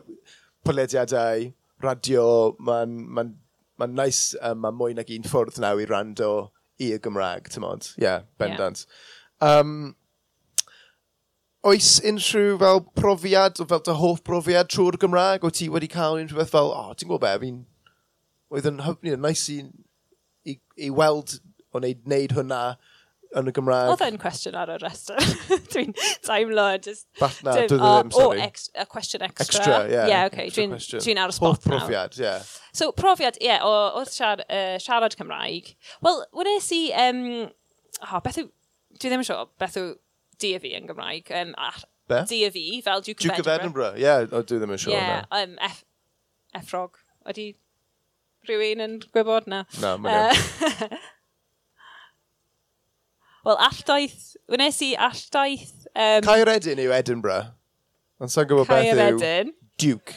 podlediadau, radio, mae'n mae'n, mae'n nice, um, mae'n mwy nag un ffwrdd naw i rando i y Gymraeg, ti'n modd. Ie, yeah, bendant. Yeah. Um, oes unrhyw fel profiad, fel dy hoff profiad trwy'r Gymraeg, o ti wedi cael unrhyw beth fel, o, oh, ti'n gwybod be, fi'n, oedd yn hyfnu, yn nice i, i, i weld o wneud, wneud hwnna yn y Gymraeg. Oedd e'n cwestiwn ar y restr. dwi'n taimlo, just... Bat na, dwi ddim, sorry. O, ex, a cwestiwn extra. Extra, ie. Yeah, yeah, okay, dwi'n dwi ar y spot Hoff profiad, ie. Yeah. So, profiad, ie, yeah, o, o siar, uh, siarad Cymraeg. Wel, wnes i... Um, oh, beth yw... Dwi ddim yn siŵr beth yw DFE yn Gymraeg. Um, Be? DFE, fel Duke, Duke of Edinburgh. Duke of Edinburgh, ie, yeah, dwi ddim yn siŵr. Ie, um, F, effrog. Ydy rhywun yn gwybod na? Na, mae'n uh, Wel, alldaith, wnes i alldaith... Um, Caeredin yw Edinburgh. Ond sa'n gwybod beth yw... Caeredin. Duke.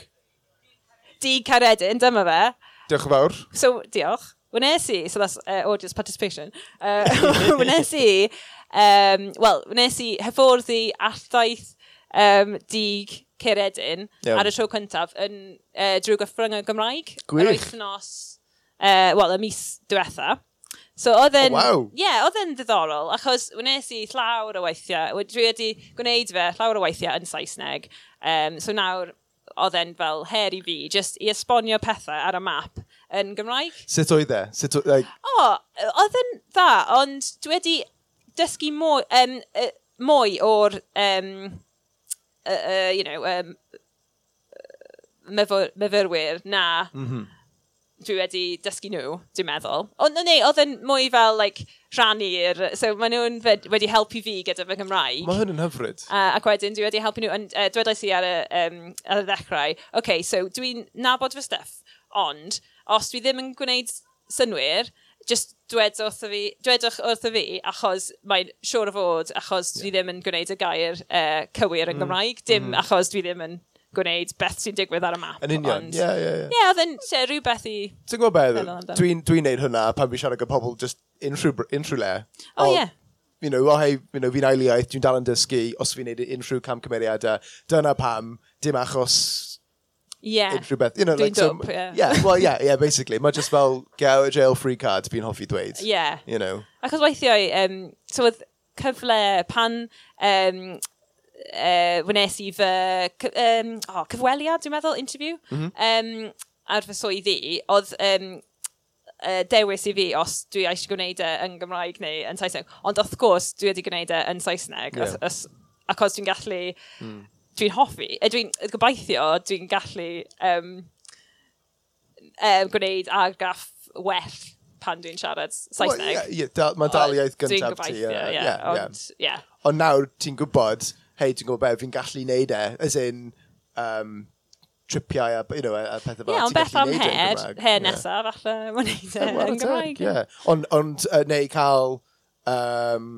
Di Caeredin, dyma fe. Diolch yn fawr. So, diolch. Wnes i, so that's uh, audience participation, uh, wnes i Um, Wel, wnes i hyfforddi alldaith um, dig Ceredin Iawn. ar y tro cyntaf yn uh, drwy gyffrwng y Gymraeg. Gwych. Yr wythnos, uh, wel, y mis diwetha. So oedd oh, e'n... Oh, wow. Ie, yeah, oedd e'n ddiddorol, achos wnes i llawr o weithiau, dwi wedi gwneud fe llawr o weithiau yn Saesneg. Um, so nawr, oedd e'n fel her i fi, just i esbonio pethau ar y map yn Gymraeg. Sut oedd e? Sut oedd Like... O, oedd yn dda, ond dwi wedi dysgu mwy, um, uh, mwy o'r, um, uh, uh, you know, um, myfyr, myfyrwyr na mm -hmm. dwi wedi dysgu nhw, dwi'n meddwl. Ond neu, oedd yn mwy fel, like, rhannu'r... So, maen nhw'n wedi helpu fi gyda fy Gymraeg. Mae hyn yn hyfryd. Uh, ac wedyn, dwi wedi helpu nhw... And, uh, dwedais i ar y, um, ar y ddechrau, OK, so, dwi'n nabod fy stuff, ond os dwi ddim yn gwneud synwyr, just dwed wrtho fi, dwedwch wrtho fi, achos mae'n siŵr o fod, achos dwi ddim yn gwneud y gair uh, cywir yn mm. Gymraeg, dim mm. achos dwi ddim yn gwneud beth sy'n digwydd ar y map. Yn union, ie, ie, ie. Ie, oedd yn se, rhywbeth i... Ti'n gwybod beth, dwi'n dwi neud hynna pan fi siarad gyda pobl just unrhyw, unrhyw le. O, ie. You know, o hei, you know, fi'n ailiaeth, dwi'n dal yn dysgu, os fi'n neud unrhyw camcymeriadau, dyna pam, dim achos yeah. unrhyw beth. You know, Dwi'n like, so, yeah. yeah. Well, yeah, yeah, basically. Mae just fel gael jail free card fi'n hoffi dweud. Yeah. You know. Ac os weithiau, um, so oedd cyfle pan um, uh, wnes i fy um, oh, cyfweliad, dwi'n meddwl, interview, mm -hmm. um, ar fy swydd i, oedd um, uh, dewis i fi os dwi eisiau gwneud e yn Gymraeg neu yn Saesneg. Ond wrth gwrs, dwi wedi gwneud e yn Saesneg. Yeah. Os, os, ac os dwi'n gallu mm dwi'n hoffi, e, dwi'n gobeithio, dwi'n gallu um, um, gwneud argraff well pan dwi'n siarad Saesneg. Well, yeah, yeah, da, mae dal iaith gyntaf ti. Dwi'n gobeithio, ie. Yeah, yeah. Ond nawr ti'n gwybod, hei, ti'n gwybod beth fi'n gallu neud e, as in, um, tripiau a, you know, a, a pethau fel. Ie, ond beth am her, her nesaf, falle, mae'n neud e yn Gymraeg. Ie, ond, ond uh, neu cael, um,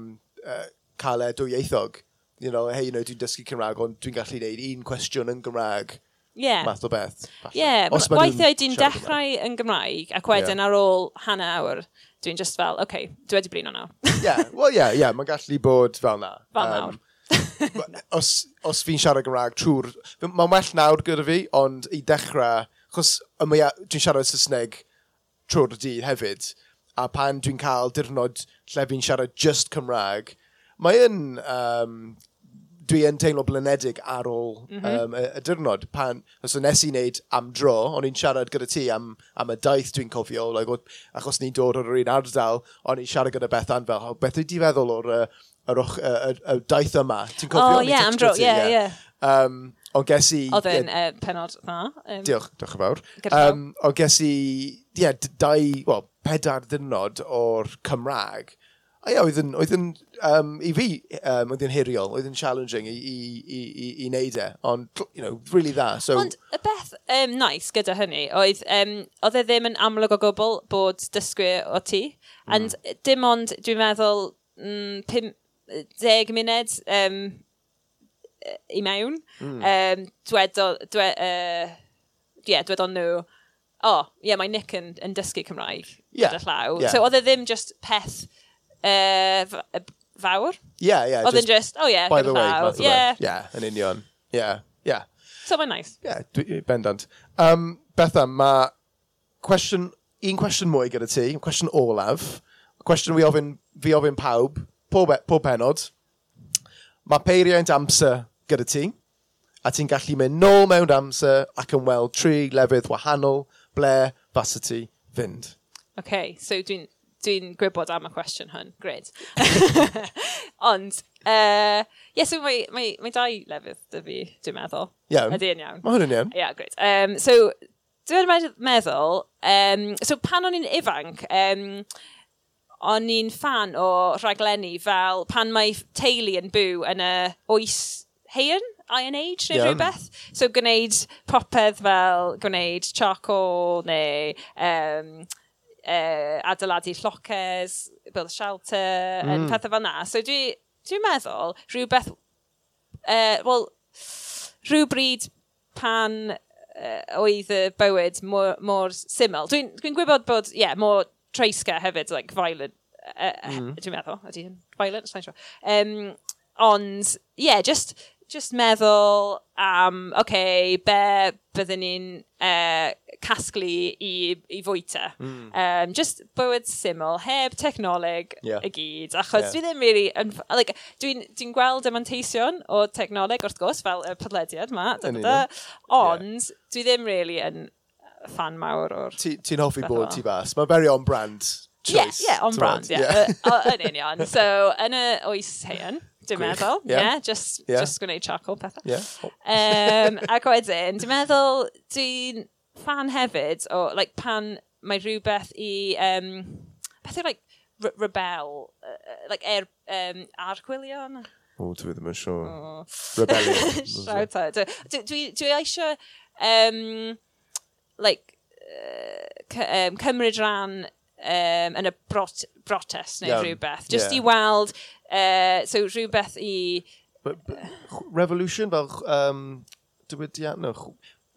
uh, cael e dwyieithog you know, hey, you know, dwi'n dysgu Cymraeg, ond dwi'n gallu neud un cwestiwn yn Gymraeg. Yeah. Math o beth. Falle. Yeah, weithiau dwi'n dechrau yn Gymraeg, ac wedyn yeah. ar ôl hannah awr, dwi'n just fel, oce, okay, dwi wedi blino nawr. yeah, well, yeah, yeah, mae'n gallu bod fel na. Fel nawr. Um, os, os fi'n siarad Gymraeg trwy'r... Mae'n well nawr gyda fi, ond i dechrau... Chos dwi'n siarad Saesneg trwy'r dydd hefyd, a pan dwi'n cael dirnod lle fi'n siarad just Cymraeg, mae'n um, dwi yn teimlo blenedig ar ôl mm -hmm. um, y, y dirnod. Pan, os nes i wneud am dro, o'n i'n siarad gyda ti am, am y daith dwi'n cofio, like, o, achos ni'n dod o'r un ardal, o'n i'n siarad gyda Bethan fel, oh, beth ydi feddwl o'r uh, yr, y, y daith yma. Ti'n cofio? Oh, yeah, am dro, yeah, yeah. Um, ond ges i... Oedd yn yeah, uh, penod dda. Um, diolch, diolch yn fawr. Um, ond ges i, ie, yeah, dau, wel, pedair ddynod o'r Cymraeg a ia, oedd yn, oedd yn um, i fi, um, oedd yn hiriol, oedd yn challenging i, i, i, i, i neud e, ond, you know, really dda. So... Ond y beth um, nice gyda hynny, oedd, um, oedd e ddim yn amlwg o gwbl bod dysgwyr o ti, mm. and dim ond, dwi'n meddwl, mm, pum, deg munud um, i mewn, mm. um, dwedo, dwe, uh, yeah, dwedo nhw, o, oh, yeah, mae Nick yn, yn dysgu Cymraeg yeah. gyda llaw. Yeah. So oedd e ddim just peth uh, fawr. Ie, yeah, ie. Yeah, Oedd yn just, oh yeah, by the way, fawr. Ie, yeah. yeah, yn union. Ie, yeah, ie. Yeah. So mae'n nice. Ie, yeah, bendant. Um, Betha, mae cwestiwn, un cwestiwn mwy gyda ti, cwestiwn olaf, cwestiwn fi ofyn, fi ofyn pawb, pob, e, pob penod. Mae peiriant amser gyda ti, a ti'n gallu mynd nôl mewn amser ac yn weld tri lefydd wahanol ble fasa ti fynd. Okay, so dwi'n dwi'n gwybod am y cwestiwn hwn. gred. Ond, uh, yeah, so mae, mae, mae dau lefydd dy fi, dwi'n meddwl. Iawn. Ydy yn iawn. Mae hwn yn iawn. Ie, yeah, great. Um, so, dwi'n meddwl, um, so pan o'n i'n ifanc, um, o'n i'n fan o rhaglenni fel pan mae teulu yn byw yn y oes heian, Iron Age neu yeah. rhywbeth. So gwneud popeth fel gwneud charcoal neu um, uh, adeiladu lloces, build a shelter, mm. and pethau fel na. So dwi'n dwi meddwl rhywbeth, uh, well, rhywbryd pan uh, oedd y bywyd mor, mor syml. Dwi'n dwi, dwi gwybod bod, ie, yeah, mor treisgar hefyd, like, violent, uh, mm. dwi'n meddwl, ydy hyn violent, sa'n siŵr. Um, ond, ie, yeah, just, just meddwl am, um, oce, okay, be byddwn ni'n uh, casglu i, i fwyta. Mm. Um, just bywyd syml, heb technoleg yeah. y gyd, achos yeah. dwi ddim really... Yn, like, dwi'n dwi, dwi gweld demanteision o technoleg, wrth gwrs, fel y podlediad ma, da, da, da, ond yeah. dwi ddim really yn fan mawr o'r... Ti'n ti hoffi bod ti fas. Mae'n very on-brand choice. Ie, yeah, yeah, on-brand, ie. Yeah. yeah. yn union. So, yn y oes heian, dwi'n meddwl. Ie, yeah. yeah, just, yeah. just gwneud charcoal pethau. Yeah. Oh. um, ac wedyn, dwi'n meddwl, dwi'n fan hefyd o like, pan mae rhywbeth i... Um, beth yw'r like, re rebel, uh, like er, um, archwilion? O, dwi ddim yn siŵr. Rebellion. Siawt o. Dwi, dwi, dwi eisiau, um, like, uh, um, cymryd rhan um, yn y brot brotest neu yeah. rhywbeth. Just yeah. i weld, uh, so rhywbeth i... But, but, revolution fel um, diwydiannwch,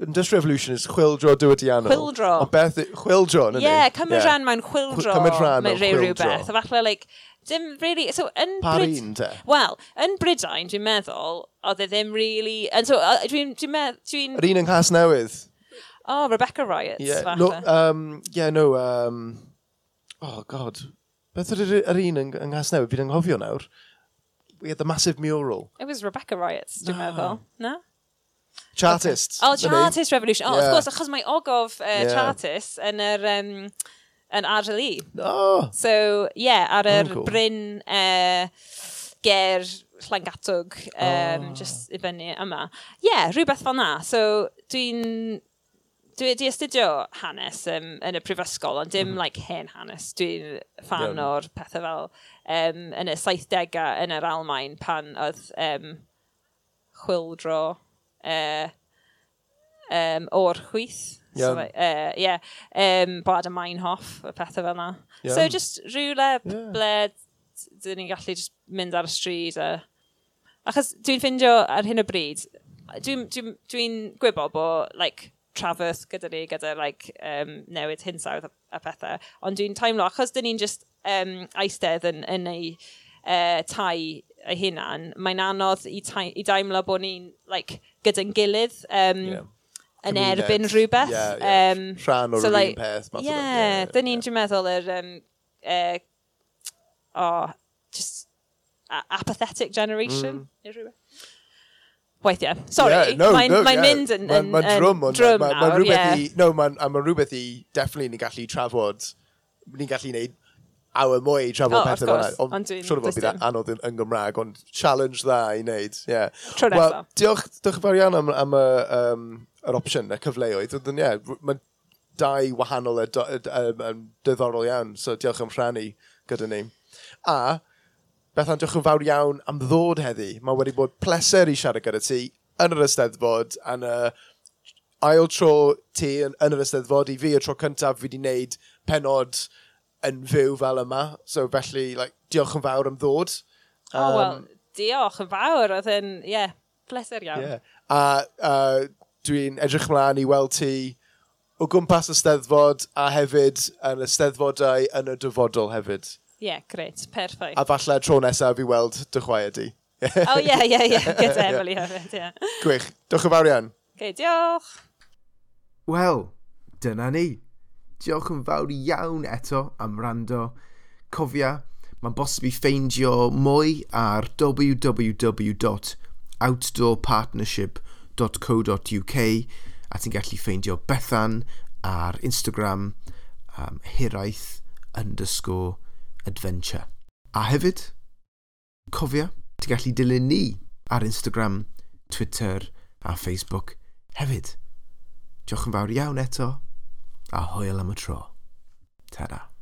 Industrial Revolution is chwildro diwydiannol. Chwildro. Ond beth, chwildro, yn yeah, cymryd yeah. rhan mewn chwildro. Cymryd rhan mewn chwildro. Rhywbeth. A falle, like, dim really... So, yn Parin, te? Wel, yn Brydain, dwi'n meddwl, oedd e ddim really... And so, dwi'n... Dwi dwi Yr un yng Nghas Newydd. Oh, Rebecca Riots, yeah, falle. No, um, yeah, no, um, oh, god. Beth ydy'r yr un yng, yng Nghas Newydd? Fi'n anghofio nawr. We had the massive mural. It was Rebecca Riots, dwi'n no. meddwl. No? Chartists. Oh, Chartist Revolution. Oh, yeah. of course, achos mae ogof uh, yeah. Chartists yn yr... Um, yn Arjali. Oh. So, yeah, ar oh, yr oh, cool. bryn uh, ger Llangatwg, um, oh. just i fyny yma. Yeah, rhywbeth fel na. So, dwi'n dwi wedi astudio hanes um, yn y prifysgol, ond dim mm. like hen hanes. Dwi'n fan yeah. o'r pethau fel um, yn y 70au yn yr Almain pan oedd um, chwildro uh, um, o'r chwith. Iawn. So, uh, yeah. Um, Blad y Meinhof, y pethau fel yna. So, just rhywle yeah. ble dyn ni'n gallu just mynd ar y stryd. A... Achos dwi'n ffindio ar hyn o bryd, dwi'n dwi, dwi, dwi gwybod bod like, trafferth gyda ni, gyda like, um, newid hinsawdd a, a pethau. Ond dwi'n taimlo, achos dyn ni'n just um, aistedd yn, yn ei uh, tai ei hunan, mae'n anodd i, i daimlo bod ni'n like, gyda'n gilydd um, yeah. yn Cymuned. erbyn rhywbeth. Yeah, yeah. Um, Rhan o'r so like, peth. Ie, yeah, yeah, dyn ni'n yeah. meddwl yr... Um, uh, oh, just apathetic generation, mm. Weithiau. Sorry, yeah, no, mae'n no, mae yeah. mynd yn, yn, ma, ma drum, yn drum ma, ma, nawr. Rhywbeth, yeah. i, no, mae'n ma rhywbeth i, definitely, ni'n gallu trafod, ni'n gallu gwneud awr mwy i trafod oh, pethau fel yna. Ond siwr o fod bydd e anodd yn, yn Gymraeg, ond challenge dda i wneud. Yeah. Tro well, diolch, diolch yn fawr iawn am, am y, um, yr opsiwn, y cyfleoedd. Ond, yeah, mae dau wahanol a diddorol iawn, so diolch am rhannu gyda ni. A, Bethan, diolch yn fawr iawn am ddod heddi. Mae wedi bod pleser i siarad gyda ti yn yr Ysteddfod, yn y ail tro ti yn, yn yr Ysteddfod i fi y tro cyntaf fi wedi wneud penod yn fyw fel yma. So felly, like, diolch yn fawr am ddod. Um, oh, wel, diolch yn fawr. Oedd yn, ie, yeah, pleser iawn. Yeah. A uh, dwi'n edrych mlaen i weld ti o gwmpas y steddfod a hefyd yn y steddfodau yn y dyfodol hefyd. Ie, yeah, greit, perffaith. A falle tro nesaf i weld dy chwaer di. o ie, ie, ie, gyda Emily hefyd, ie. Gwych, diolch yn fawr iawn. Okay, diolch. Wel, dyna ni diolch yn fawr iawn eto am rando. Cofia, mae'n bosib i ffeindio mwy ar www.outdoorpartnership.co.uk a ti'n gallu ffeindio Bethan ar Instagram um, hiraeth underscore adventure. A hefyd, cofia, ti'n gallu dilyn ni ar Instagram, Twitter a Facebook hefyd. Diolch yn fawr iawn eto Ahoy la matro. Ta-da.